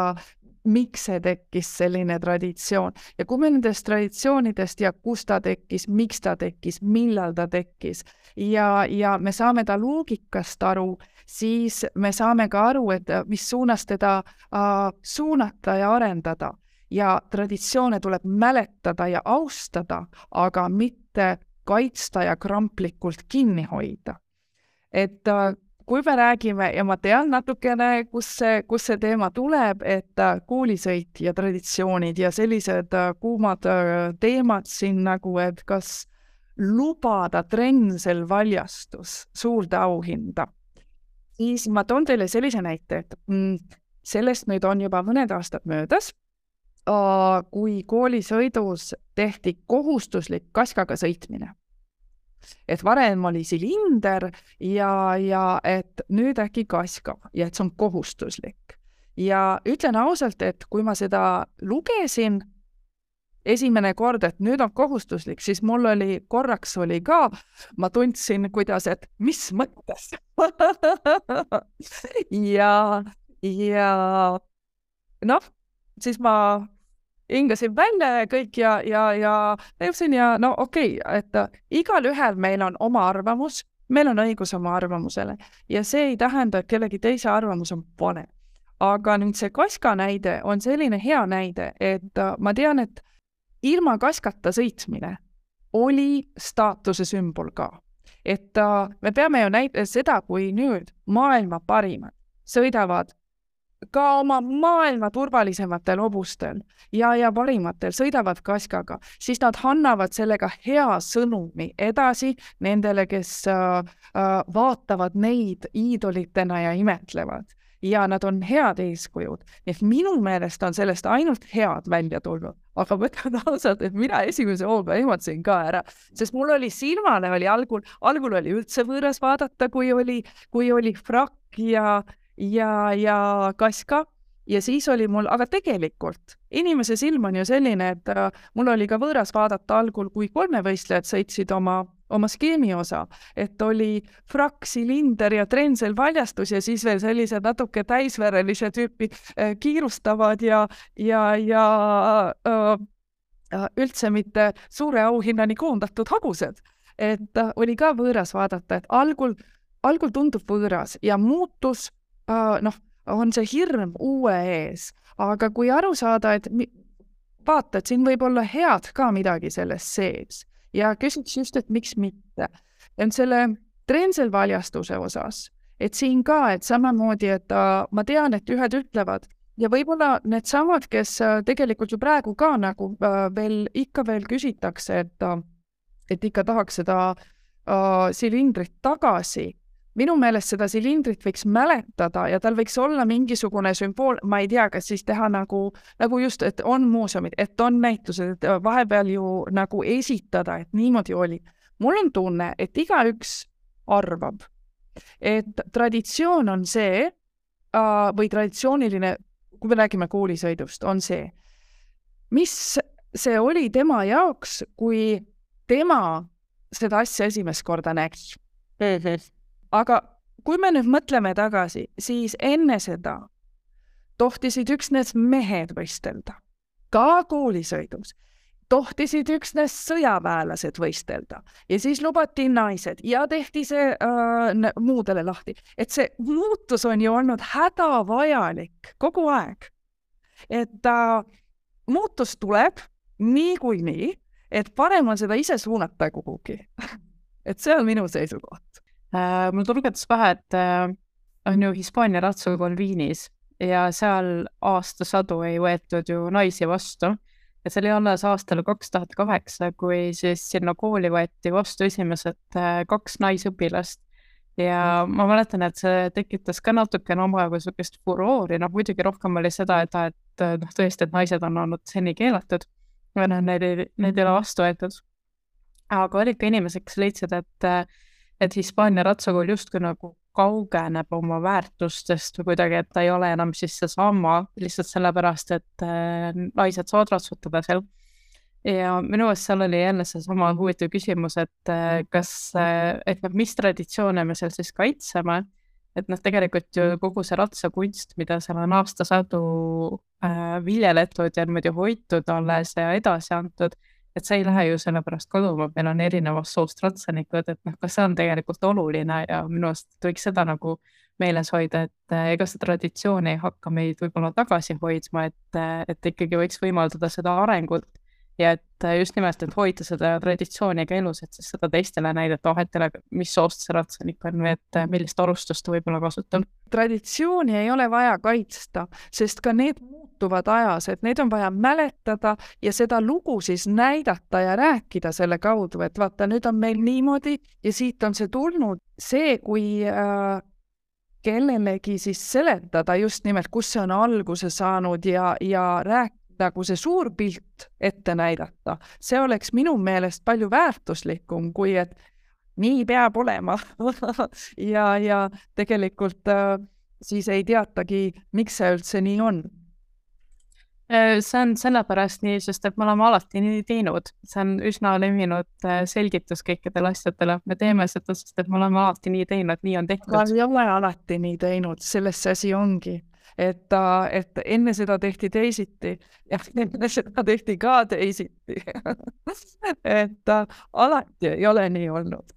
miks see tekkis, selline traditsioon. ja kui me nendest traditsioonidest ja kus ta tekkis, miks ta tekkis, millal ta tekkis ja, ja me saame ta loogikast aru, siis me saame ka aru, et mis suunas teda äh, suunata ja arendada ja traditsioone tuleb mäletada ja austada, aga mitte kaitsta ja kramplikult kinni hoida. et äh, kui me räägime ja ma tean natukene, kus see, kus see teema tuleb, et äh, koolisõit ja traditsioonid ja sellised äh, kuumad teemad siin nagu, et kas lubada Trensel valjastus suurde auhinda, siis ma toon teile sellise näite, et mm, sellest nüüd on juba mõned aastad möödas kui koolisõidus tehti kohustuslik kaskaga sõitmine. et varem oli silinder ja, ja et nüüd äkki kaska ja et see on kohustuslik. ja ütlen ausalt, et kui ma seda lugesin esimene kord, et nüüd on kohustuslik, siis mul oli, korraks oli ka, ma tundsin, kuidas, et mis mõttes ja, ja noh, siis ma hingasin välja kõik ja, ja, ja jõudsin ja no okei okay,, et äh, igalühel meil on oma arvamus, meil on õigus oma arvamusele ja see ei tähenda, et kellegi teise arvamus on vale. aga nüüd see kaska näide on selline hea näide, et äh, ma tean, et ilma kaskata sõitmine oli staatuse sümbol ka. et äh, me peame ju näitama seda, kui nüüd maailma parimad sõidavad ka oma maailma turvalisematel hobustel ja, ja parimatel sõidavad kaskaga, siis nad annavad sellega hea sõnumi edasi nendele, kes äh, äh, vaatavad neid iidolitena ja imetlevad ja nad on head eeskujud. nii et minu meelest on sellest ainult head välja tulnud, aga ma ütlen ausalt, et mina esimese hooga ehmatasin ka ära, sest mul oli silmale oli algul, algul oli üldse võõras vaadata, kui oli, kui oli frakk ja ja, ja kaska ja siis oli mul, aga tegelikult inimese silm on ju selline, et äh, mul oli ka võõras vaadata algul, kui kolmevõistlejad sõitsid oma, oma skeemi osa, et oli frakk, silinder ja trensel valjastus ja siis veel sellised natuke täisverelise tüüpi äh, kiirustavad ja, ja, ja äh, üldse mitte suure auhinnani koondatud hagused. et oli ka võõras vaadata, et algul, algul tundub võõras ja muutus noh, on see hirm uue ees, aga kui aru saada, et vaata, et siin võib olla head ka midagi selles sees ja küsiks just, et miks mitte. ent selle treenselvaljastuse osas, et siin ka, et samamoodi, et äh, ma tean, et ühed ütlevad ja võib-olla needsamad, kes äh, tegelikult ju praegu ka nagu äh, veel, ikka veel küsitakse, et äh, et ikka tahaks seda äh, silindrit tagasi minu meelest seda silindrit võiks mäletada ja tal võiks olla mingisugune sümbool, ma ei tea, kas siis teha nagu, nagu just, et on muuseumid, et on näitused, et vahepeal ju nagu esitada, et niimoodi oli. mul on tunne, et igaüks arvab, et traditsioon on see äh, või traditsiooniline, kui me räägime koolisõidust, on see, mis see oli tema jaoks, kui tema seda asja esimest korda nägi aga kui me nüüd mõtleme tagasi, siis enne seda tohtisid üksnes mehed võistelda, ka koolisõidus tohtisid üksnes sõjaväelased võistelda ja siis lubati naised ja tehti see äh, muudele lahti, et see muutus on ju olnud hädavajalik kogu aeg. et äh, muutus tuleb niikuinii, et parem on seda ise suunata kuhugi et see on minu seisukoht. Mul tulgetas pähe, et äh, on ju Hispaania ratsukool Viinis ja seal aastasadu ei võetud ju naisi vastu. ja see oli alles aastal kaks tuhat kaheksa, kui siis sinna kooli võeti vastu esimesed äh, kaks naisõpilast. ja ma mäletan, et see tekitas ka natukene omajagu niisugust furoori, noh muidugi rohkem oli seda, et, et noh, tõesti, et naised on olnud seni keelatud või noh, neid ei, neid ei ole vastu võetud. aga olid ka inimesed, kes leidsid, et et Hispaania ratsakool justkui nagu kaugeneb oma väärtustest või kuidagi, et ta ei ole enam siis seesama lihtsalt sellepärast, et äh, naised saavad ratsutada seal. ja minu meelest seal oli jälle seesama huvitav küsimus, et äh, kas äh,, et noh, mis traditsioone me seal siis kaitseme, et noh, tegelikult ju kogu see ratsakunst, mida seal on aastasadu äh, viljeletud ja niimoodi hoitud alles ja edasi antud et see ei lähe ju sellepärast kaduma, meil on erinevast soost ratsanikud, et noh, kas see on tegelikult oluline ja minu arust võiks seda nagu meeles hoida, et äh, ega see traditsioon ei hakka meid võib-olla tagasi hoidma, et, äh, et ikkagi võiks võimaldada seda arengut ja et äh, just nimelt, et hoida seda traditsiooni ka elus, et siis seda teistele näidata, vahet ei ole, mis soost see ratsanik on või et millist arvustust ta võib-olla kasutab. traditsiooni ei ole vaja kaitsta, sest ka need muutuvad ajas, et neid on vaja mäletada ja seda lugu siis näidata ja rääkida selle kaudu, et vaata, nüüd on meil niimoodi ja siit on see tulnud. see, kui äh, kellelegi siis seletada just nimelt, kus see on alguse saanud ja, ja rääkida nagu see suur pilt ette näidata, see oleks minu meelest palju väärtuslikum, kui et nii peab olema. Ja, ja tegelikult äh, siis ei teatagi, miks see üldse nii on. Äh, see on sellepärast nii, sest et me oleme alati nii teinud, see on üsna levinud äh, selgitus kõikidele asjadele, me teeme seda, sest et me oleme alati nii teinud, nii on tehtud. ma ei ole alati nii teinud, selles see asi ongi, et, et enne seda tehti teisiti ja enne seda tehti ka teisiti et alati ei ole nii olnud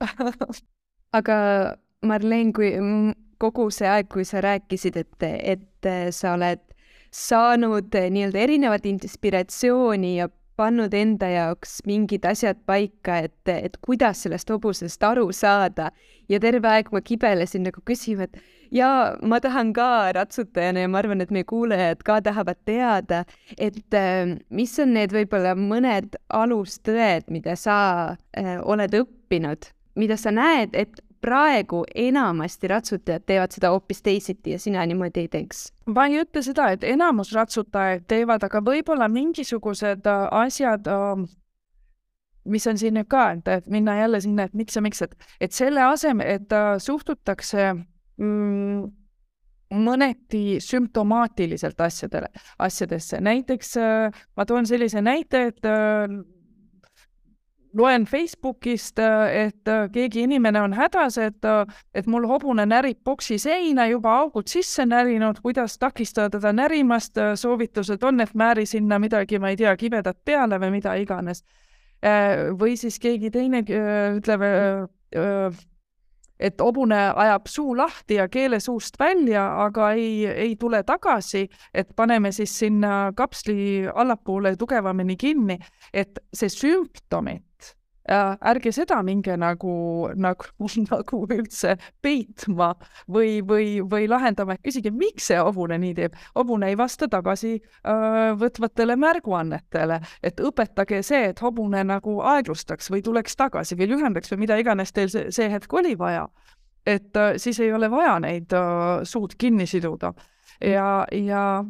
aga Marleen, kui kogu see aeg, kui sa rääkisid, et, et sa oled saanud nii-öelda erinevat inspiratsiooni ja pannud enda jaoks mingid asjad paika, et, et kuidas sellest hobusest aru saada. ja terve aeg ma kibelesin nagu küsima, et jaa, ma tahan ka ratsutajana ja ma arvan, et meie kuulajad ka tahavad teada, et eh, mis on need võib-olla mõned alustõed, mida sa äh, oled õppinud, mida sa näed, et praegu enamasti ratsutajad teevad seda hoopis teisiti ja sina niimoodi ei teeks? ma ei ütle seda, et enamus ratsutajaid teevad, aga võib-olla mingisugused äh, asjad äh, mis on siin nüüd ka, et, minna jälle sinna, et miks ja miks, et, et selle asemel, et äh, suhtutakse mm, mõneti sümptomaatiliselt asjadele, asjadesse, näiteks äh, ma toon sellise näite, et äh, loen Facebookist, et äh, keegi inimene on hädas, et, et mul hobune närib boksi seina, juba augud sisse närinud, kuidas takistada teda närimast, soovitused on, et määri sinna midagi, ma ei tea, kibedat peale või mida iganes. Või siis keegi teine ütleb, et hobune ajab suu lahti ja keele suust välja, aga ei, ei tule tagasi, et paneme siis sinna kapsli allapoole tugevamini kinni, et see sümptomid äh, ärge seda minge nagu, nagu, nagu üldse peitma või, või, või lahendama, küsige, miks see hobune nii teeb. hobune ei vasta tagasi äh, võtvatele märguannetele, et õpetage see, et hobune nagu aeglustaks või tuleks tagasi või lühendaks või mida iganes teil see, see hetk oli vaja. et äh, siis ei ole vaja neid äh, suud kinni siduda ja, ja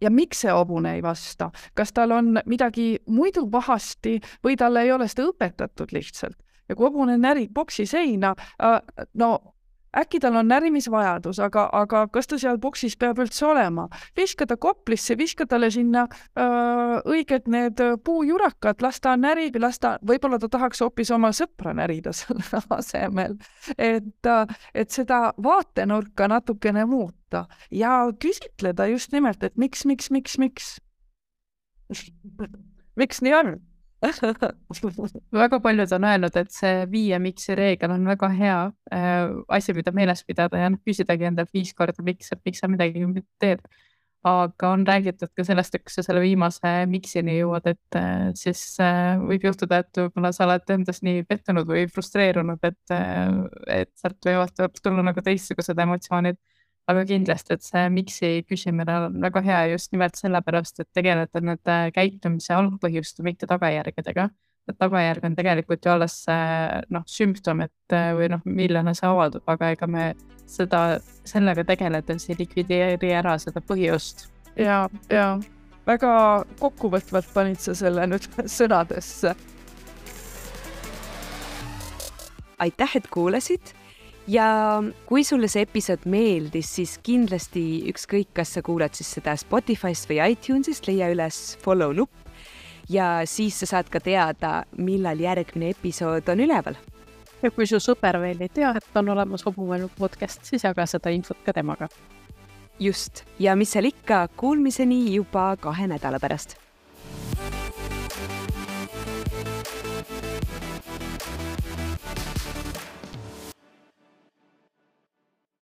ja miks see hobune ei vasta, kas tal on midagi muidu pahasti või talle ei ole seda õpetatud lihtsalt. ja kui hobune närib boksi seina, äh, no äkki tal on närimisvajadus, aga, aga kas ta seal boksis peab üldse olema? viska ta koplisse, viska talle sinna öö, äh, õiged need puujurakad, las ta närib las ta, võib-olla ta tahaks hoopis oma sõpra närida selle asemel. et, et seda vaatenurka natukene muuta ja küsitleda just nimelt, et miks, miks, miks, miks miks nii on väga paljud on öelnud, et see viie miks'i reegel on väga hea äh, asi, mida meeles pidada ja noh, küsidagi endalt viis korda, miks, miks sa midagi teed. aga on räägitud ka sellest, et kui sa selle viimase miksini jõuad, et äh, siis äh, võib juhtuda, et võib-olla sa oled endas nii pettunud või frustreerunud, et äh,, et sealt võivad tulla nagu teistsugused emotsioonid aga kindlasti, et see miks'i küsimine on väga hea just nimelt sellepärast, et tegeleda nende käitumise algpõhjuste, mitte tagajärgedega. et tagajärg on tegelikult ju alles noh, sümptom, et või noh, millena see avaldub, aga ega me seda, sellega tegeledes ei likvideeri ära seda põhjust. ja, ja väga kokkuvõtvalt panid sa selle nüüd sõnadesse. aitäh, et kuulasid ja kui sulle see episood meeldis, siis kindlasti ükskõik, kas sa kuulad siis seda Spotify'st või iTunes'ist, leia üles follow nupp ja siis sa saad ka teada, millal järgmine episood on üleval. ja kui su sõber veel ei tea, et on olemas Hobumõelu podcast, siis jaga seda infot ka temaga. just, ja mis seal ikka, kuulmiseni juba kahe nädala pärast